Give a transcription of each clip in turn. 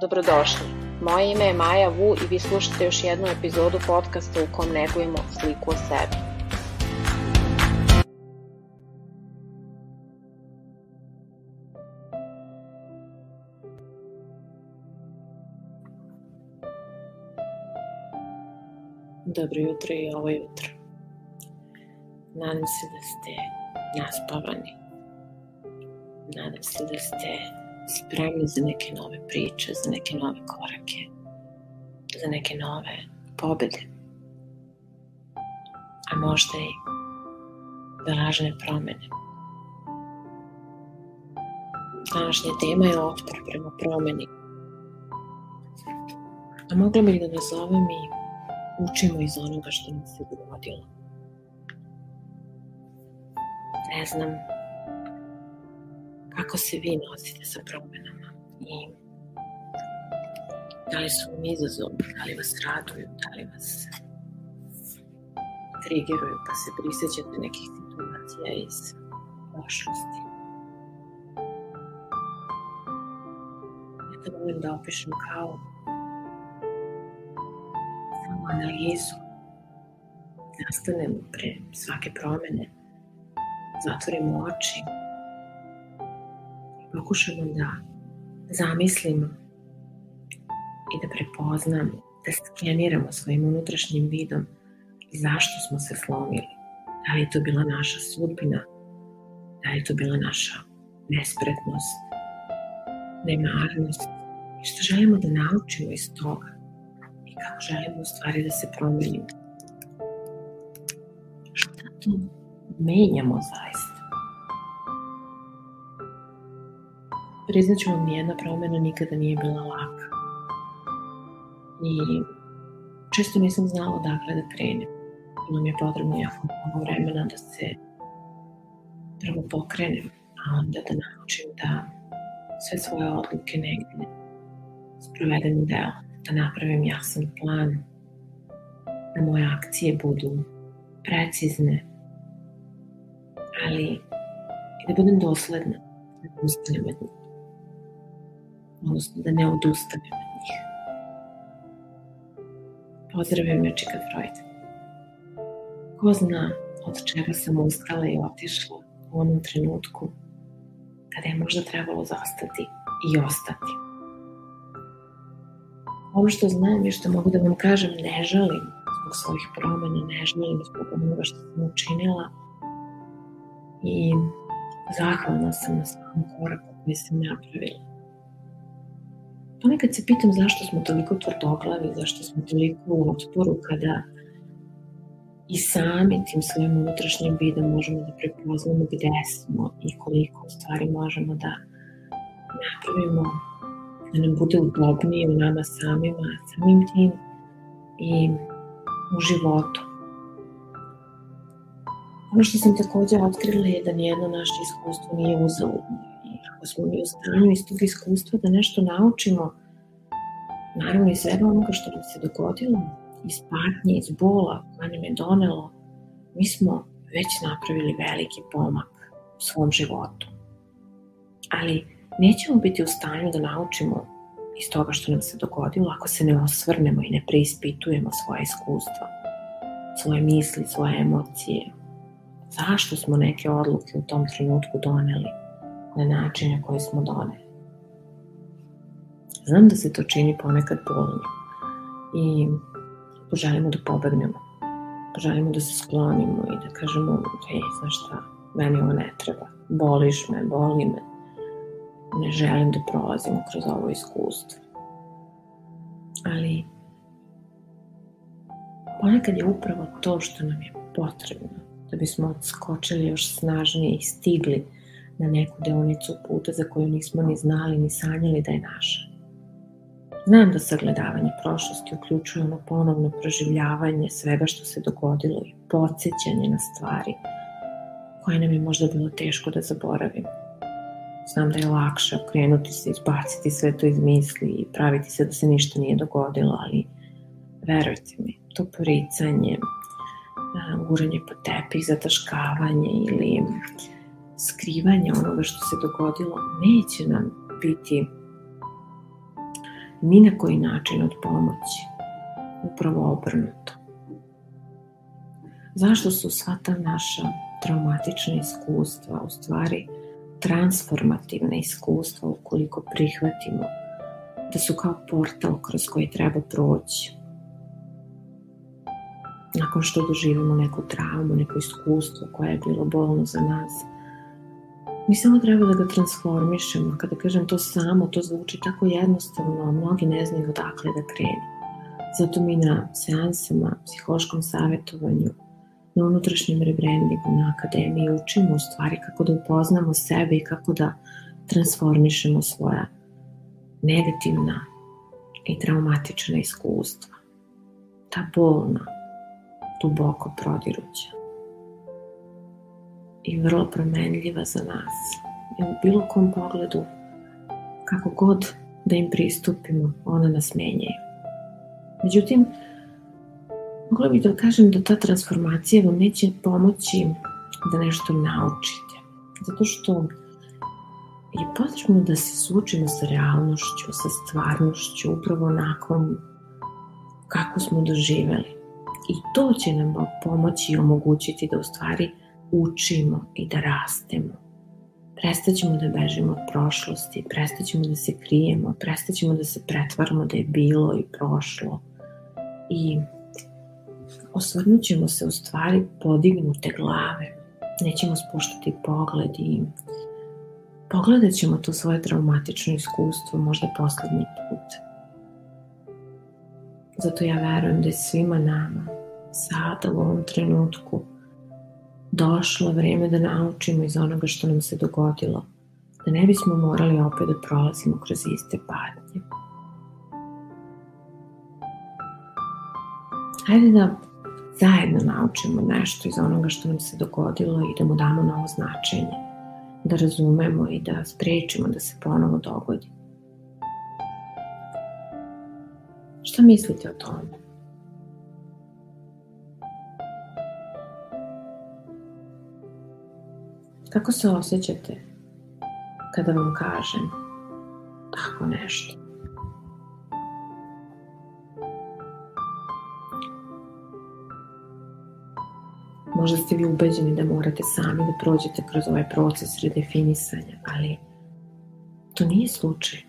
Dobrodošli. Moje ime je Maja Vu i vi slušate još jednu epizodu podcasta u kom negujemo sliku o sebi. Dobro jutro i ovo jutro. Nadam se da ste naspavani. Nadam se da ste spremni za neke nove priče, za neke nove korake, za neke nove pobede. A možda i za lažne promene. Današnja tema je otpor prema promeni. A mogla bih da nazovem i učimo iz onoga što nam se dogodilo. Ne znam kako se vi nosite sa promenama i da li su vam izazov, da li vas raduju, da li vas trigeruju pa se prisjećate nekih situacija iz prošlosti. Ja to volim da opišem kao samo analizu. Nastanemo pre svake promene, zatvorimo oči, pokušamo da zamislimo i da prepoznamo, da skeniramo svojim unutrašnjim vidom zašto smo se slomili. Da li je to bila naša sudbina, da li je to bila naša nespretnost, nemarnost i što želimo da naučimo iz toga i kako želimo u stvari da se promenimo. Šta to menjamo zaista? Priznaću vam, nijedna promena nikada nije bila laka. I često nisam znala odakle da krenem. Bilo mi je potrebno jako mnogo vremena da se prvo pokrenem, a onda da naučim da sve svoje odluke negdje sprovedem u delo, da napravim jasan plan, da moje akcije budu precizne, ali i da budem dosledna, da odnosno da ne odustanem od njih. Pozdravim Richard Freud. Ko zna od čega sam ustala i otišla u onom trenutku kada je možda trebalo zastati i ostati. Ono što znam i što mogu da vam kažem, ne žalim zbog svojih promena, ne žalim zbog onoga što sam učinila i zahvalna sam na svakom koraku koji sam napravila. Ponekad se pitam zašto smo toliko tvrdoglavi, zašto smo toliko u otporu kada i sami tim svojim unutrašnjim vidom možemo da prepoznamo gde smo i koliko u stvari možemo da napravimo da nam bude udobnije u nama samima, samim tim i u životu. Ono što sam takođe otkrila je da nijedno naše iskustvo nije uzaludno ako smo mi u stanju iz tog iskustva da nešto naučimo, naravno iz svega onoga što nam se dogodilo, iz patnje, iz bola koja nam je donelo, mi smo već napravili veliki pomak u svom životu. Ali nećemo biti u stanju da naučimo iz toga što nam se dogodilo ako se ne osvrnemo i ne preispitujemo svoje iskustva, svoje misli, svoje emocije. Zašto smo neke odluke u tom trenutku doneli? Na način na koji smo doneli. Znam da se to čini ponekad bolno i poželimo da pobegnemo, poželimo da se sklonimo i da kažemo, ej, znaš šta, meni ovo ne treba, boliš me, boli me, ne želim da prolazim kroz ovo iskustvo. Ali ponekad je upravo to što nam je potrebno da bismo odskočili još snažnije i stigli na neku deonicu puta za koju nismo ni znali ni sanjali da je naša. Znam da sagledavanje prošlosti uključuje ono ponovno proživljavanje svega što se dogodilo i podsjećanje na stvari koje nam je možda bilo teško da zaboravimo. Znam da je lakše okrenuti se, izbaciti sve to iz misli i praviti se da se ništa nije dogodilo, ali verujte mi, to poricanje, guranje po tepih, zataškavanje ili skrivanje onoga što se dogodilo neće nam biti ni na koji način od pomoći. Upravo obrnuto. Zašto su sva ta naša traumatična iskustva u stvari transformativna iskustva ukoliko prihvatimo da su kao portal kroz koji treba proći. Nakon što doživimo neku traumu, neko iskustvo koje je bilo bolno za nas, mi samo treba da ga transformišemo. Kada kažem to samo, to zvuči tako jednostavno, a mnogi ne znaju odakle da krenu. Zato mi na seansama, psihološkom savjetovanju, na unutrašnjem rebrandingu, na akademiji učimo u stvari kako da upoznamo sebe i kako da transformišemo svoja negativna i traumatična iskustva. Ta bolna, duboko prodiruća i vrlo promenljiva za nas. I u bilo kom pogledu, kako god da im pristupimo, ona nas menjaju. Međutim, mogla bih da kažem da ta transformacija vam neće pomoći da nešto naučite. Zato što je potrebno da se sučimo sa realnošću, sa stvarnošću, upravo onakvom kako smo doživeli. I to će nam pomoći i omogućiti da u stvari učimo i da rastemo. Prestaćemo da bežimo od prošlosti, prestaćemo da se krijemo, prestaćemo da se pretvaramo da je bilo i prošlo. I osvrnut ćemo se u stvari podignute glave. Nećemo spuštati pogled i pogledat ćemo to svoje traumatično iskustvo možda poslednji put. Zato ja verujem da je svima nama sada u ovom trenutku došlo vreme da naučimo iz onoga što nam se dogodilo, da ne bismo morali opet da prolazimo kroz iste patnje. Hajde da zajedno naučimo nešto iz onoga što nam se dogodilo i da mu damo novo značenje, da razumemo i da sprečimo da se ponovo dogodi. Šta mislite o tome? Kako se osjećate kada vam kažem tako nešto? Možda ste vi ubeđeni da morate sami da prođete kroz ovaj proces redefinisanja, ali to nije slučaj.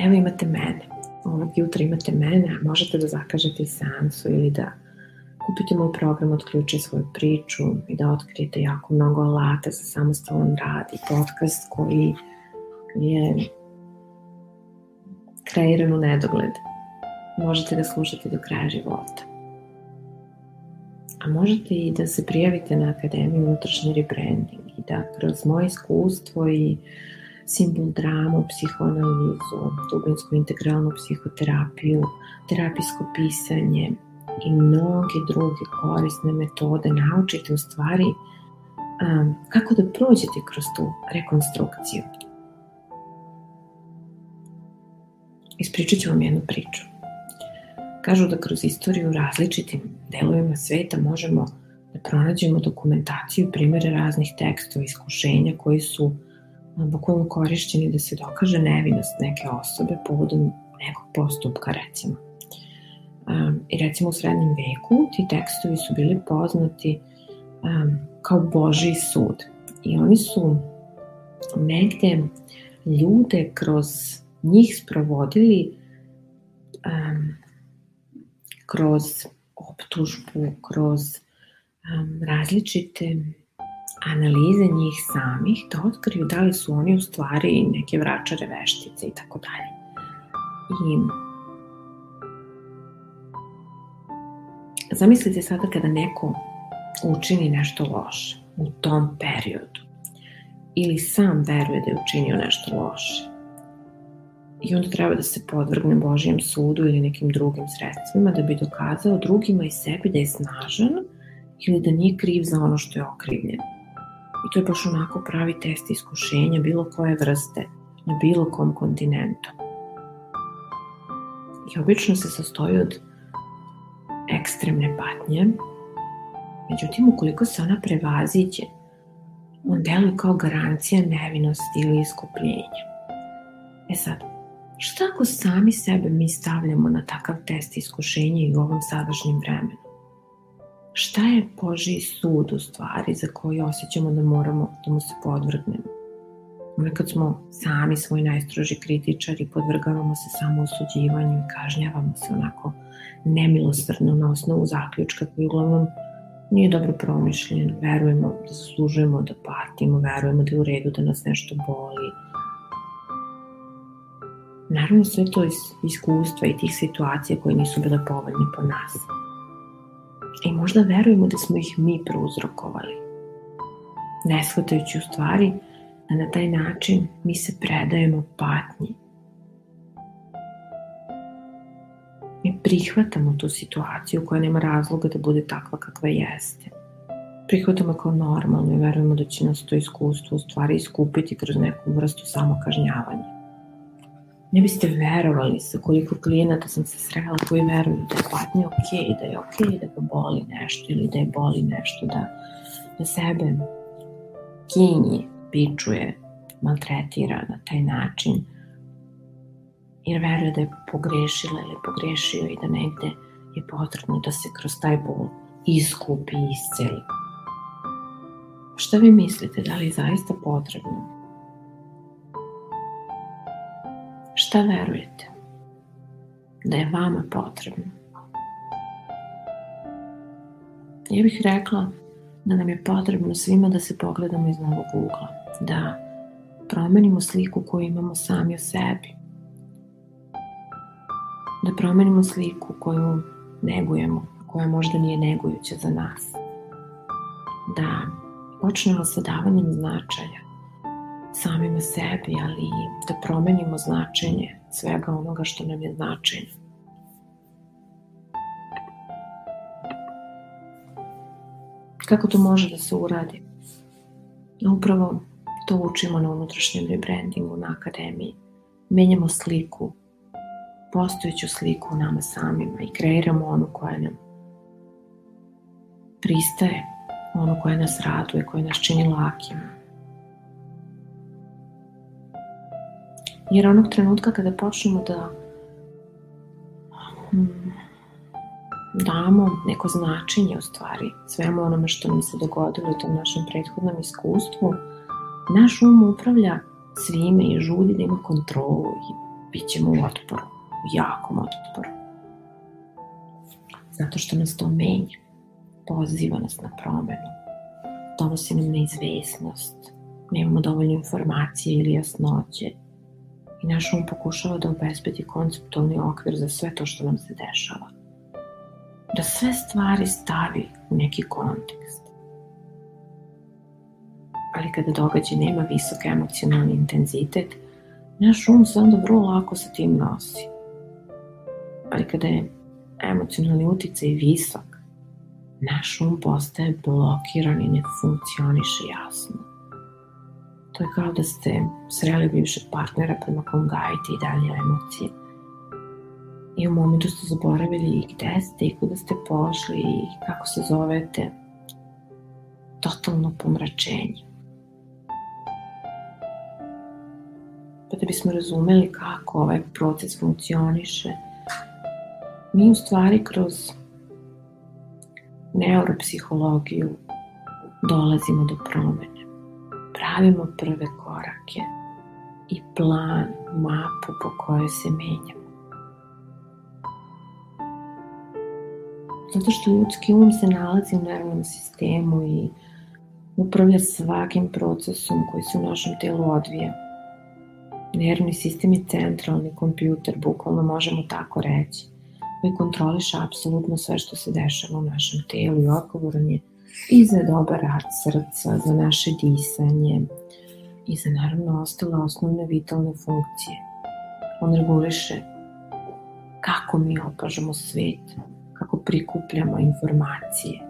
Evo imate mene. Ovog jutra imate mene, a možete da zakažete i seansu ili da kupite moj program Otključi svoju priču i da otkrijete jako mnogo alata za samostalan rad i podcast koji je kreiran u nedogled. Možete da slušate do kraja života. A možete i da se prijavite na Akademiju unutrašnji rebranding i da kroz moje iskustvo i simbol dramu, psihoanalizu, dubinsku integralnu psihoterapiju, terapijsko pisanje, i mnoge druge korisne metode naučite u stvari um, kako da prođete kroz tu rekonstrukciju. Ispričat ću vam jednu priču. Kažu da kroz istoriju različitim delovima sveta možemo da pronađemo dokumentaciju primere raznih tekstova, iskušenja koji su bukvalno korišćeni da se dokaže nevinost neke osobe povodom nekog postupka recimo. Um, I recimo u srednjem veku ti tekstovi su bili poznati um, kao Boži sud. I oni su negde ljude kroz njih sprovodili um, kroz optužbu, kroz um, različite analize njih samih da otkriju da li su oni u stvari neke vračare veštice i tako dalje. I Zamislite sada kada neko učini nešto loše u tom periodu ili sam veruje da je učinio nešto loše i onda treba da se podvrgne Božijem sudu ili nekim drugim sredstvima da bi dokazao drugima i sebi da je snažan ili da nije kriv za ono što je okrivljen. I to je baš onako pravi test iskušenja bilo koje vrste na bilo kom kontinentu. I obično se sastoji od ekstremne patnje, međutim ukoliko se ona prevaziđe, on deluje kao garancija nevinosti ili iskupljenja. E sad, Šta ako sami sebe mi stavljamo na takav test iskušenja i u ovom sadašnjem vremenu? Šta je Boži sud u stvari za koji osjećamo da moramo da mu se podvrgnemo? Nekad smo sami svoj najstroži kritičari, podvrgavamo se samo osuđivanju i kažnjavamo se onako nemilosrdno na osnovu zaključka koji uglavnom nije dobro promišljen, verujemo da zaslužujemo da patimo, verujemo da je u redu da nas nešto boli. Naravno sve to iz iskustva i tih situacija koje nisu bile povoljne po nas. I možda verujemo da smo ih mi prouzrokovali. Ne shvatajući u stvari da na taj način mi se predajemo patnji. Mi prihvatamo tu situaciju koja nema razloga da bude takva kakva jeste. Prihvatamo kao normalno i verujemo da će nas to iskustvo u stvari iskupiti kroz neku vrstu samokažnjavanja. Ne biste verovali sa koliko klijenata sam se srela koji veruju da je patnja ok, da je ok da ga boli nešto ili da je boli nešto, da, da sebe kinji, pičuje, maltretira na taj način, jer veruje da je pogrešila ili pogrešio i da negde je potrebno da se kroz taj bol iskupi i isceli. Šta vi mislite, da li je zaista potrebno? Šta verujete? Da je vama potrebno? Ja bih rekla da nam je potrebno svima da se pogledamo iz novog ugla, da promenimo sliku koju imamo sami o sebi, da promenimo sliku koju negujemo, koja možda nije negujuća za nas, da počnemo sa davanjem značaja samima sebi, ali da promenimo značenje svega onoga što nam je značajno. Kako to može da se uradi? Upravo to učimo na unutrašnjem rebrandingu na akademiji. Menjamo sliku, postojeću sliku u nama samima i kreiramo onu koja nam pristaje, onu koja nas raduje, koja nas čini lakima. Jer onog trenutka kada počnemo da hmm, damo neko značenje u stvari svemu onome što nam se dogodilo u tom našem prethodnom iskustvu, naš um upravlja svime i žudi da ima kontrolu i bit ćemo u otporu, jakom otporu. Zato što nas to menja, poziva nas na promenu, donosi nam neizvesnost, nemamo dovoljno informacije ili jasnoće i naš um pokušava da obezbedi konceptualni okvir za sve to što nam se dešava da sve stvari stavi u neki kontekst. Ali kada događaj nema visok emocionalni intenzitet, naš um se onda vrlo lako sa tim nosi. Ali kada je emocionalni uticaj visok, naš um postaje blokiran i ne funkcioniše jasno. To je kao da ste sreli bivšeg partnera prema kom gajite i dalje emocije i u momentu ste zaboravili i gde ste i kuda ste pošli i kako se zovete. Totalno pomračenje. Pa da bismo razumeli kako ovaj proces funkcioniše, mi u stvari kroz neuropsihologiju dolazimo do promene. Pravimo prve korake i plan, mapu po kojoj se menjamo. Zato što ljudski um se nalazi u nervnom sistemu i upravlja svakim procesom koji se u našem telu odvija. Nervni sistem je centralni kompjuter, bukvalno možemo tako reći, koji kontroliše apsolutno sve što se dešava u našem telu i odgovoran je i za dobar rad srca, za naše disanje i za naravno ostale osnovne vitalne funkcije. On reguliše kako mi opažamo svet, kako prikupljamo informacije.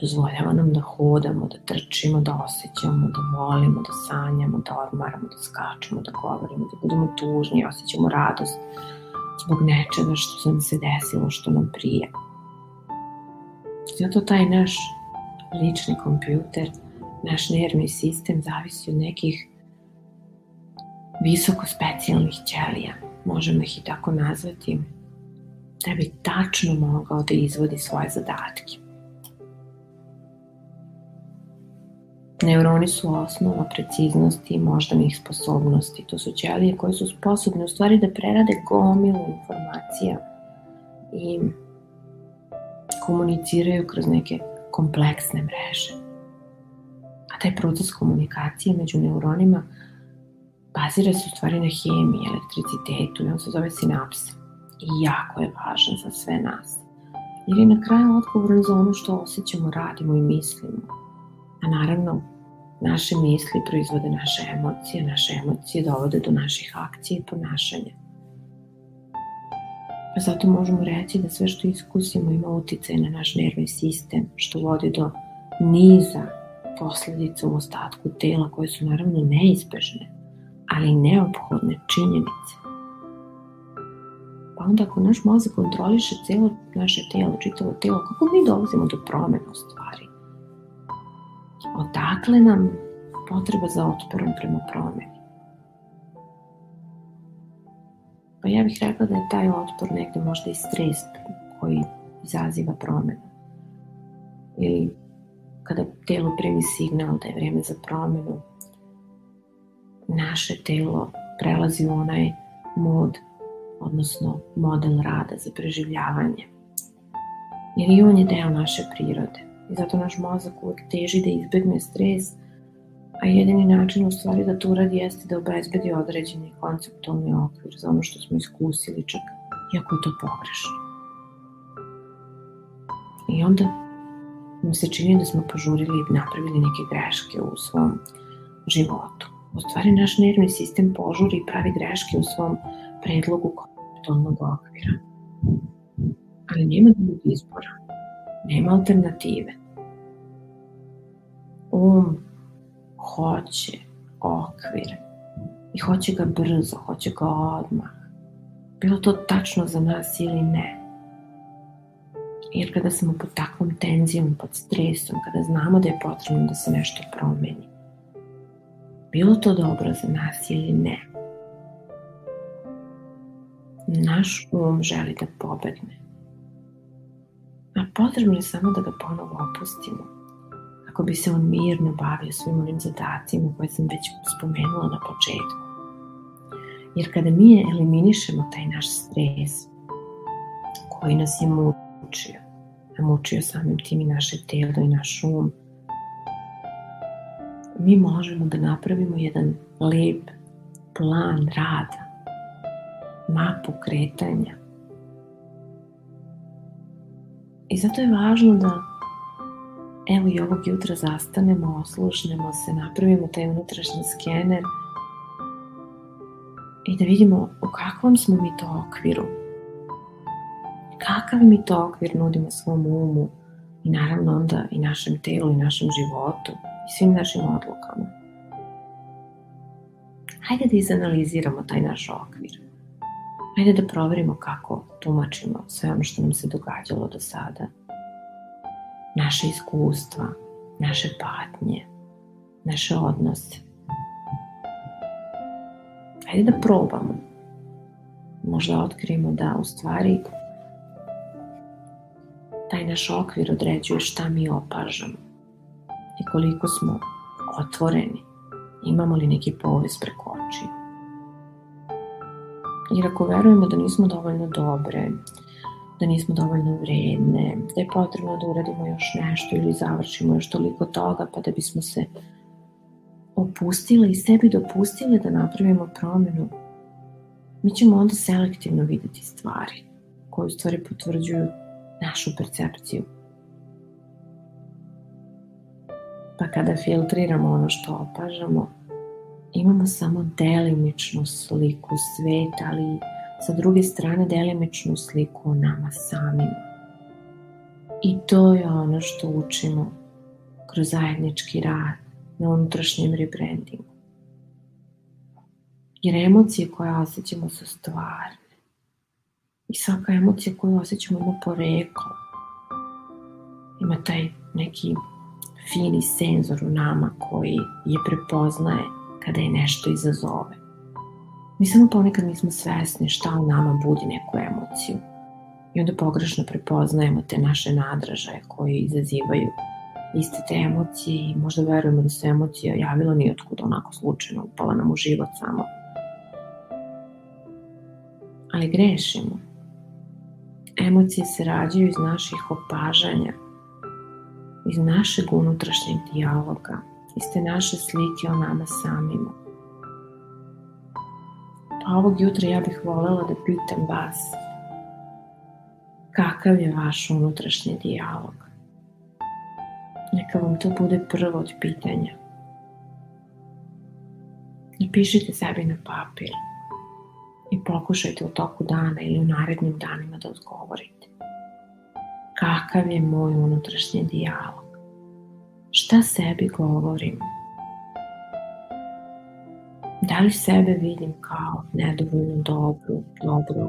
Dozvoljava nam da hodamo, da trčimo, da osjećamo, da volimo, da sanjamo, da odmaramo, da skačemo, da govorimo, da budemo tužni, osjećamo radost zbog nečega što nam se desilo, što nam prije. Zato taj naš lični kompjuter, naš nervni sistem zavisi od nekih visoko specijalnih ćelija, možemo ih i tako nazvati, da bi tačno mogao da izvodi svoje zadatke. Neuroni su osnova preciznosti i moždanih sposobnosti. To su ćelije koje su sposobne u stvari da prerade gomilu informacija i komuniciraju kroz neke kompleksne mreže. A taj proces komunikacije među neuronima bazira se u stvari na hemiji, elektricitetu i on se zove sinapse. I jako je važan za sve nas. Jer je na kraju odgovoran za ono što osjećamo, radimo i mislimo. A naravno, naše misli proizvode naše emocije, naše emocije dovode do naših akcija i ponašanja. Zato možemo reći da sve što iskusimo ima uticaj na naš nervni sistem, što vodi do niza posledica u ostatku tela koje su naravno neizbežne, ali i neophodne činjenice. Pa onda ako naš mozak kontroliše celo naše telo, čitavo telo, kako mi dolazimo do promena u stvari? Odakle nam potreba za otporom prema promeni? Pa ja bih rekla da je taj otpor negde možda i stres koji izaziva promenu. Ili kada telo primi signal da je vreme za promenu, naše telo prelazi u onaj mod, odnosno model rada za preživljavanje. Jer i on je deo naše prirode. I zato naš mozak uvek teži da izbegne stres, a jedini način u stvari da to uradi jeste da obezbedi određeni konceptualni okvir za ono što smo iskusili čak, iako je to pogrešno. I onda mi se čini da smo požurili i napravili neke greške u svom životu. U stvari, naš nervni sistem požuri i pravi greške u svom predlogu konceptualnog okvira. Ali nema drugog izbora. Nema alternative. Um hoće okvir i hoće ga brzo, hoće ga odmah. Bilo to tačno za nas ili ne. Jer kada smo pod takvom tenzijom, pod stresom, kada znamo da je potrebno da se nešto promeni, bilo to dobro za nas ili ne, naš um želi da pobedne. A potrebno je samo da ga ponovo opustimo, kako bi se on mirno bavio svim onim zadacima koje sam već spomenula na početku. Jer kada mi eliminišemo taj naš stres koji nas je mučio, a mučio samim tim i naše telo i naš um, mi možemo da napravimo jedan lep plan rada, mapu kretanja. I zato je važno da evo i ovog jutra zastanemo, oslušnemo se, napravimo taj unutrašnji skener i da vidimo u kakvom smo mi to okviru. Kakav mi to okvir nudimo svom umu i naravno onda i našem telu i našem životu i svim našim odlukama. Hajde da izanaliziramo taj naš okvir. Hajde da proverimo kako tumačimo sve ono što nam se događalo do sada. Naše iskustva, naše patnje, naše odnose. Hajde da probamo. Možda otkrijemo da u stvari taj naš okvir određuje šta mi opažamo i koliko smo otvoreni, imamo li neki povez preko očiju. Jer ako verujemo da nismo dovoljno dobre, da nismo dovoljno vredne, da je potrebno da uradimo još nešto ili završimo još toliko toga pa da bismo se opustile i sebi dopustile da napravimo promenu, mi ćemo onda selektivno videti stvari koje u stvari potvrđuju našu percepciju. Pa kada filtriramo ono što opažamo, imamo samo delimičnu sliku sveta, ali sa druge strane delimičnu sliku o nama samima. I to je ono što učimo kroz zajednički rad na unutrašnjem rebrandingu. Jer emocije koje osjećamo su stvarne. I svaka emocija koju osjećamo ima poreklo. Ima taj neki fini senzor u nama koji je prepoznaje kada je nešto izazove. Mi samo ponekad nismo svesni šta u nama budi neku emociju. I onda pogrešno prepoznajemo te naše nadražaje koje izazivaju iste te emocije i možda verujemo da se emocija javila nijotkud onako slučajno, upala nam u život samo. Ali grešimo. Emocije se rađaju iz naših opažanja, iz našeg unutrašnjeg dijaloga, iz te naše slike o nama samima. Pa ovog jutra ja bih volela da pitam vas kakav je vaš unutrašnji dijalog. Neka vam to bude prvo od pitanja. Napišite sebi na papir i pokušajte u toku dana ili u narednim danima da odgovorite. Kakav je moj unutrašnji dijalog? Šta sebi govorim? Da li sebe vidim kao nedovoljno dobru, dobru,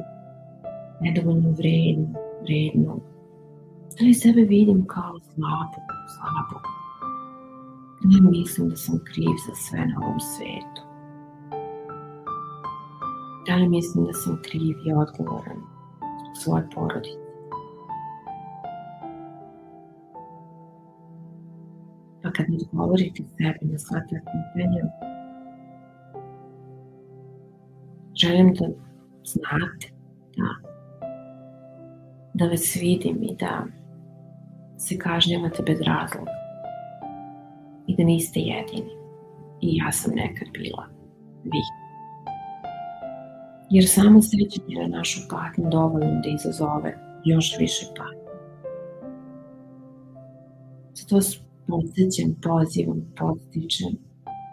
nedovoljno vrednu, vrednu? Da li sebe vidim kao slabu, slabu? Ne mislim da sam kriv za sve na ovom svetu. Da li mislim da sam kriv i odgovoran svoje porodice? Kad odgovorite sebi na sva ta pitanja, želim da znate da, da vas vidim i da se kažnjavate bez razloga i da niste jedini. I ja sam nekad bila vi. Jer samo sećanje na našu patnju dovoljno da izazove još više patnje. Zato vas podsjećam, pozivam, podstičem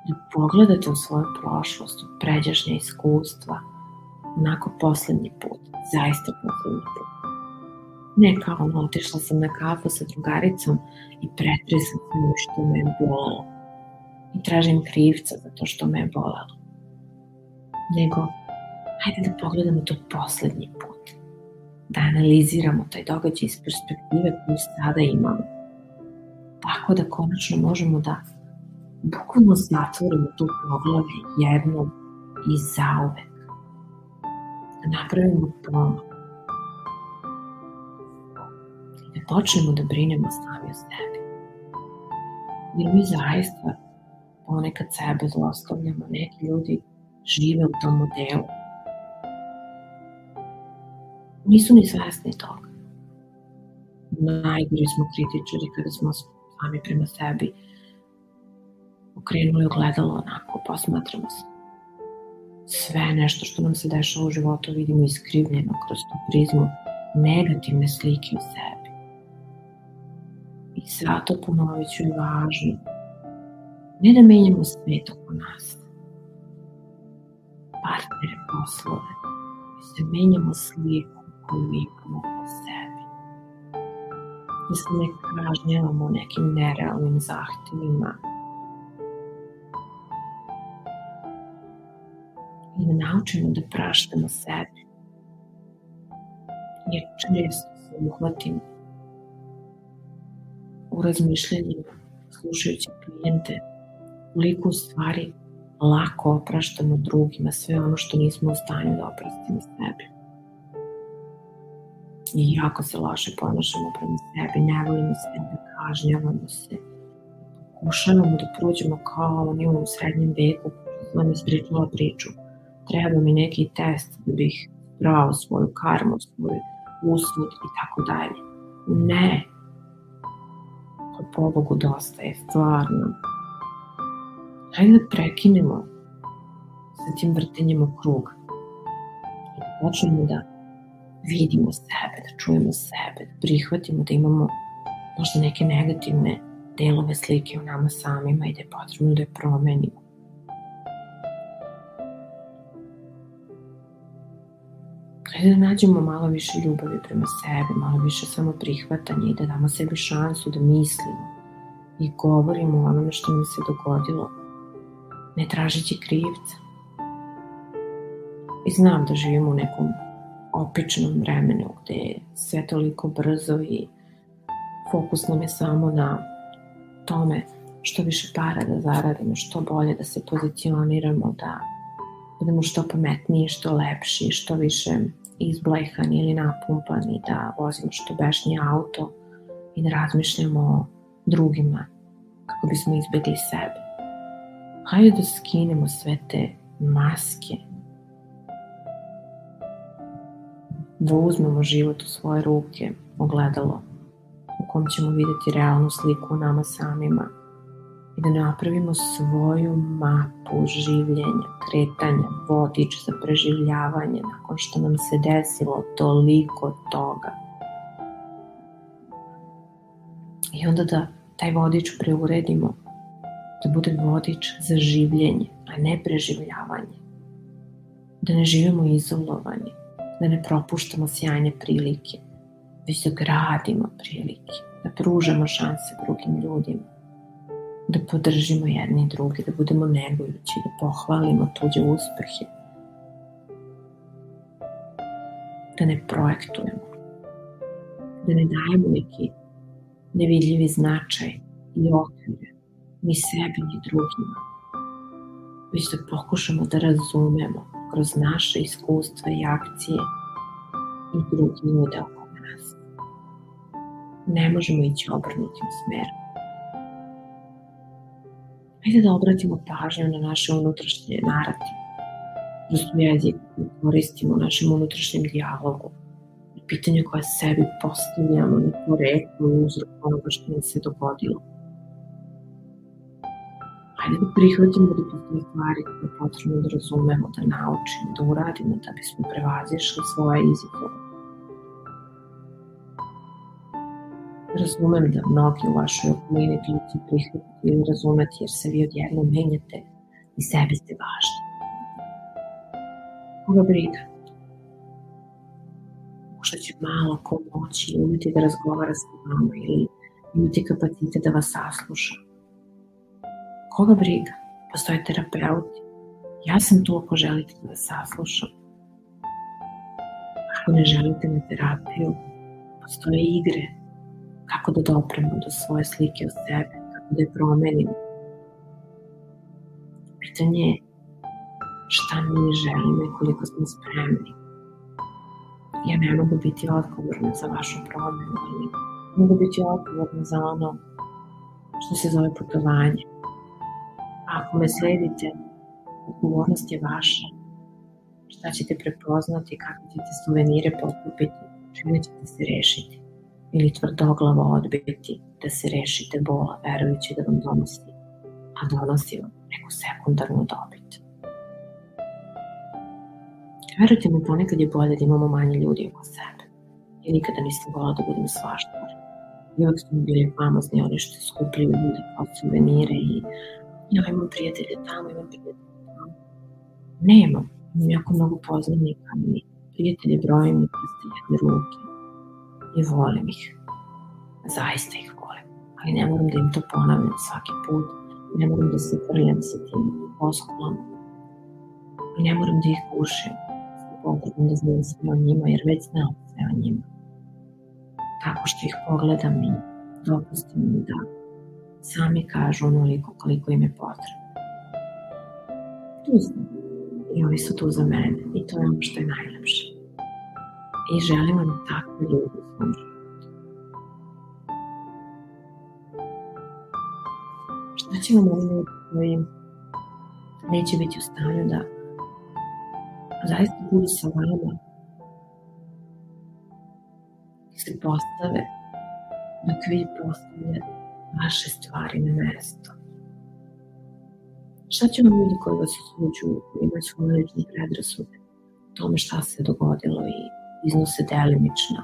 da pogledate u svoju prošlost, u pređašnje iskustva, onako poslednji put, zaista poslednji put. Ne kao ono, otišla sam na kafu sa drugaricom i pretresam se što me je bolelo. I tražim krivca za to što me je bolelo. Nego, hajde da pogledamo to poslednji put. Da analiziramo taj događaj iz perspektive koju sada imamo. Tako da konačno možemo da bukvalno zatvorimo tu poglavlje jednom i zauvek. Da napravimo pomak počnemo da brinemo sami o sebi. Jer mi zaista ponekad sebe zlostavljamo, neki ljudi žive u tom modelu. Nisu ni svesni toga. Najgori smo kritičari kada smo sami prema sebi okrenuli ogledalo onako, posmatramo se. Sve nešto što nam se dešava u životu vidimo iskrivljeno kroz tu prizmu negativne slike u sebi. I zato ponovit ću je važno. Ne da menjamo svet oko nas, partnere, poslove, već da menjamo sliku koju imamo oko sebi. Da se ne kažnjavamo nekim nerealnim zahtevima, i da naučimo da praštamo sebi. Jer često se uhvatimo u razmišljanjima, slušajući klijente, koliko u stvari lako opraštamo drugima sve ono što nismo u stanju da oprostimo sebi. I jako se loše ponašamo prema sebi, ne volimo sebe, kažnjavamo se, pokušavamo da prođemo kao oni u srednjem veku, što sam ispričala priču. Treba mi neki test da bih brao svoju karmu, svoj usud i tako dalje. Ne, pobogu dosta je, stvarno. Hajde da prekinemo sa tim vrtenjem u krug. I da počnemo da vidimo sebe, da čujemo sebe, da prihvatimo da imamo možda neke negativne delove slike u nama samima i da je potrebno da je promenimo. Hajde da nađemo malo više ljubavi prema sebi, malo više samo prihvatanja i da damo sebi šansu da mislimo i govorimo o onome što nam se dogodilo, ne tražići krivca. I znam da živimo u nekom opičnom vremenu gde je sve toliko brzo i fokus nam je samo na tome što više para da zaradimo, što bolje da se pozicioniramo, da budemo što pametniji, što lepši, što više izblejhani ili napumpani, da vozimo što bešnije auto i da razmišljamo o drugima kako bismo izbegli sebe. Hajde da skinemo sve te maske, da uzmemo život u svoje ruke, ogledalo u kom ćemo videti realnu sliku o nama samima i da napravimo svoju mapu življenja, kretanja, vodič za preživljavanje nakon što nam se desilo toliko toga. I onda da taj vodič preuredimo, da bude vodič za življenje, a ne preživljavanje. Da ne živimo izolovani, da ne propuštamo sjajne prilike, već da gradimo prilike, da pružamo šanse drugim ljudima, da podržimo jedni drugi, da budemo negujući, da pohvalimo tuđe uspehe, da ne projektujemo, da ne dajemo neki nevidljivi značaj i okvire ni sebi ni drugima, već da pokušamo da razumemo kroz naše iskustva i akcije i drugi ljude oko nas. Ne možemo ići obrnutim smerom. Hajde da obratimo pažnju na naše unutrašnje narative, odnosno jezik koji koristimo u našem unutrašnjem dijalogu, na pitanje koje sebi postavljamo na poreklu uzrok onoga što nam se dogodilo. Hajde da prihvatimo da postoje stvari koje je potrebno da razumemo, da naučimo, da uradimo da bismo prevazišli svoje izazove. Razumem da mnogi u vašoj okolini to će prihvatiti ili razumeti jer se vi odjedno menjate i sebi ste važni. Koga briga? Možda će malo ko moći imati da razgovara sa vama ili imati kapacitet da vas sasluša Koga briga? Postoje terapeuti. Ja sam tu ako želite da saslušam. Ako ne želite na terapiju, postoje igre kako da dopremo do svoje slike o sebe, kako da je promenimo. Pitanje je šta mi želimo i koliko smo spremni. Ja ne mogu biti odgovorna za vašu promenu, ali mogu biti odgovorna za ono što se zove putovanje. Ako me sledite, odgovornost je vaša. Šta ćete prepoznati, kako ćete suvenire pokupiti, čime ćete se rešiti ili tvrdoglavo odbiti da se rešite bola verujući da vam donosi, a donosi vam neku sekundarnu dobit. Verujte mi, ponekad je bolje da imamo manje ljudi oko sebe. Ja nikada nisam volao da budem svaštar. I uvek su mi bili famozni oni što skupljaju ljude kao suvenire i ja imam prijatelje tamo, imam prijatelje tamo. Nemam. Imam jako mnogo poznanika i prijatelje brojim i jedne ruke. I volim ih. Zaista ih volim. Ali ne moram da im to ponavljam svaki put. Ne moram da se prljam sa tim oskolom. I ne moram da ih gušim. Potrebno da znam sve o njima, jer već znam sve o njima. Tako što ih pogledam i dopustim im da sami kažu onoliko koliko im je potrebno. Tu sam. I oni su tu za mene. I to je ono što je najlepše. I želim vam takve ljudi u životu. Šta će vam oni ljudi koji neće biti u stanju da zaista budu sa vama i se postave dok vi postavljate vaše stvari na mesto. Šta će vam ljudi koji vas koji imaju svoje lične predrasude, tome šta se dogodilo i iznose delimična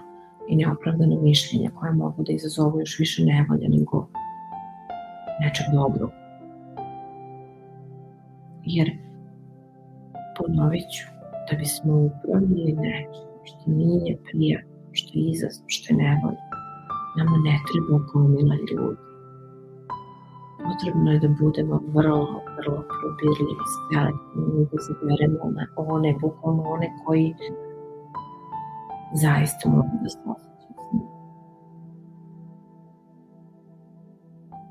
i neopravdana mišljenja koja mogu da izazovu još više nevolja nego nečeg dobrog. Jer, ponovit ću, da bismo upravili nečem što nije prijatno, što je izazov, što je nevolja, nama ne treba gomila ljudi potrebno je da budemo vrlo, vrlo probirljivi, selektivni, da zaberemo na one, bukvalno one koji zaista mogu da se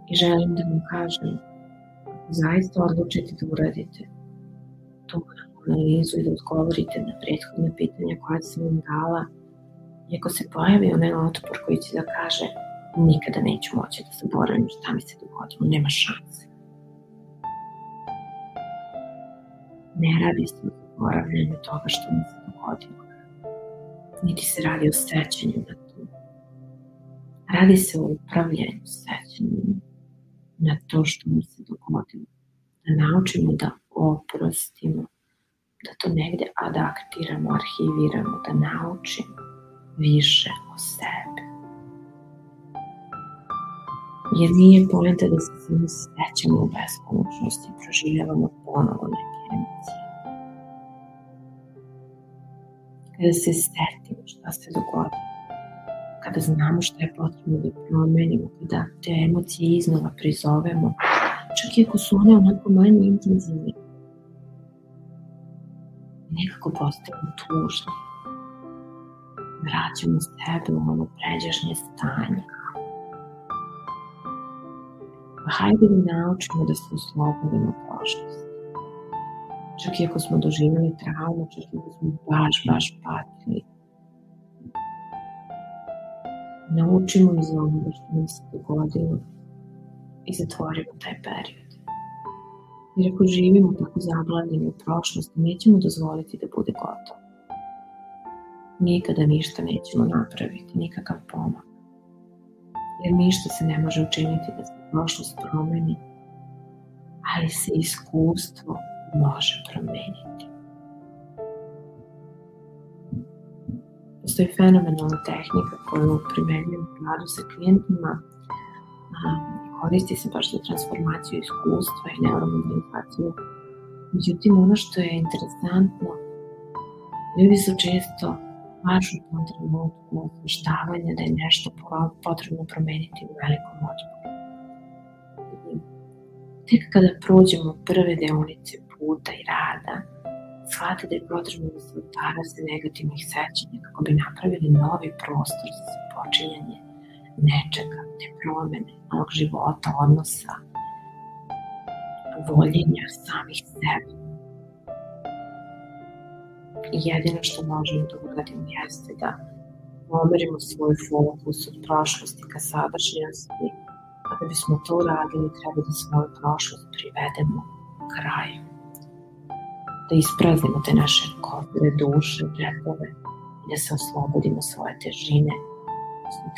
I želim da vam kažem, zaista odlučite da uradite to analizu i da odgovorite na prethodne pitanja koja sam vam dala. I ako se pojavi onaj otpor koji će da kaže nikada neću moći da zaboravim šta mi se dogodilo, nema šanse. Ne radi se o zaboravljanju toga što mi se dogodilo. Niti se radi o sećanju na to. Radi se o upravljanju sećanjem na to što mi se dogodilo. Da naučimo da oprostimo, da to negde adaptiramo, arhiviramo, da naučimo više o sebi. Jer nije pojenta da se samo sećamo u beskonačnosti i proživljavamo ponovo neke emocije. Kada se setimo šta se dogodilo, kada znamo šta je potrebno da promenimo, kada te emocije iznova prizovemo, čak i ako su one onako manje intenzivne, nekako postajemo tužni. Vraćamo sebe u ono pređašnje stanje. Hajde da naučimo da se oslobodimo prošlosti. Čak i ako smo doživjeli traumu, čak i ako smo baš, baš patili. Naučimo iz onoga što nam se dogodilo i zatvorimo taj period. Jer ako živimo tako zablavljeni u prošlosti, nećemo dozvoliti da bude gotovo. Nikada ništa nećemo napraviti, nikakav pomak. Jer ništa se ne može učiniti da prošlost promeni, ali se iskustvo može promeniti. Postoji fenomenalna tehnika koju primenjujem u radu sa klijentima koristi se baš za transformaciju iskustva i neuromobilizaciju. Međutim, ono što je interesantno, ljudi su često baš u tom da je nešto potrebno promeniti u velikom otporu. Tek kada prođemo prve deonice puta i rada, shvate da je potrebno da se utara se negativnih sećanja kako bi napravili novi prostor za počinjanje nečega, te promene, novog života, odnosa, voljenja samih sebe. I jedino što možemo da uradimo jeste da pomerimo svoj fokus od prošlosti ka sadašnjosti, a da bismo to uradili treba da svoju prošlost privedemo kraju. Da ispraznimo te naše kofere, duše, džepove da se oslobodimo svoje težine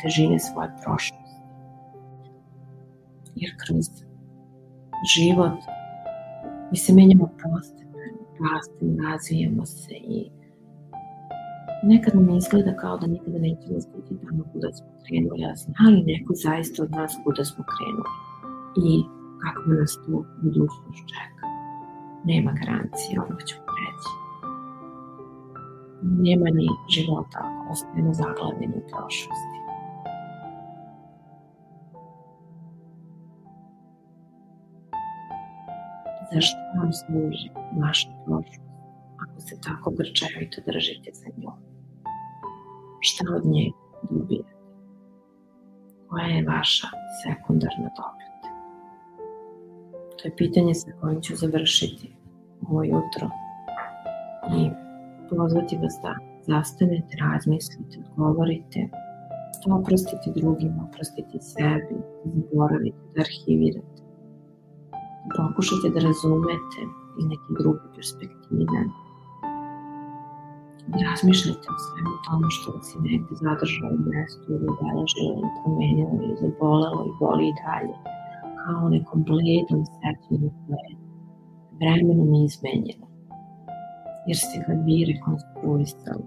težine svoje prošlosti. Jer kroz život mi se menjamo postepeno, rastemo, razvijamo se i nekad nam izgleda kao da nikada nećemo stići tamo kuda smo krenuli, a zna li neko zaista od nas kuda smo krenuli i kako nas tu budućnost čeka. Nema garancije, ono ćemo reći. Nema ni života ako ostajemo zaglavljeni u prošlosti. zašto vam služi vaša prošlost ako se tako grčevito držite za njom? Šta od nje dobijete? Koja je vaša sekundarna dobit? To je pitanje sa kojim ću završiti ovo jutro i pozvati vas da zastanete, razmislite, odgovorite, da oprostite drugima, oprostite sebi, da zaboravite, da arhivirate pokušajte da razumete iz neke druge perspektive. Razmišljate o svemu tomu što vas je negde zadržalo u mestu ili obeležilo ili promenilo ili zabolelo i boli i dalje. Kao nekom bledom sećanju koje je vremenom izmenjeno. Jer ste ga vi rekonstruisali.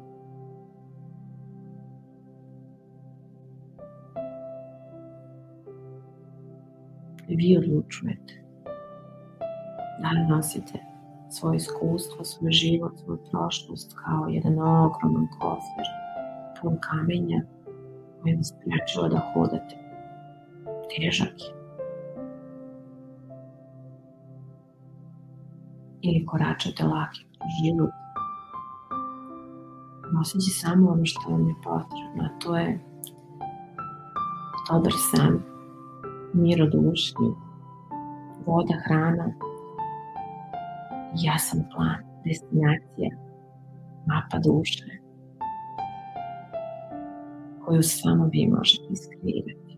Vi odlučujete da li nosite svoje iskustvo, svoj život, svoju prošlost kao jedan ogroman kofer pun kamenja koji vas sprečava da hodate. Težak je. Ili koračate laki život noseći samo ono što vam je potrebno, a to je dobar san, mir duši, voda, hrana, jasan plan destinacija, mapa duše, koju samo vi možete iskreirati.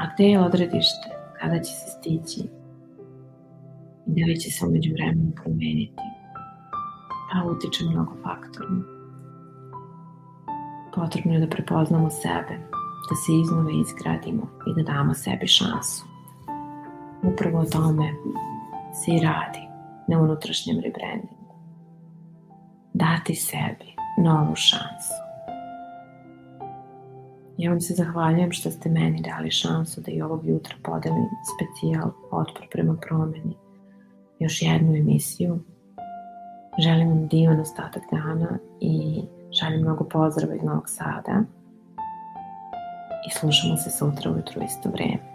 A je odredište, kada će se stići i da li će se umeđu vremenu promeniti, pa utiče mnogo faktorno. Potrebno je da prepoznamo sebe, da se iznove izgradimo i da damo sebi šansu. Upravo o tome se i radi na unutrašnjem rebrandingu. Dati sebi novu šansu. Ja vam se zahvaljujem što ste meni dali šansu da i ovog jutra podelim specijal Otpor prema promeni. Još jednu emisiju. Želim vam divan ostatak dana i šaljem mnogo pozdrava iz Novog Sada. I slušamo se sutra ujutru isto vreme.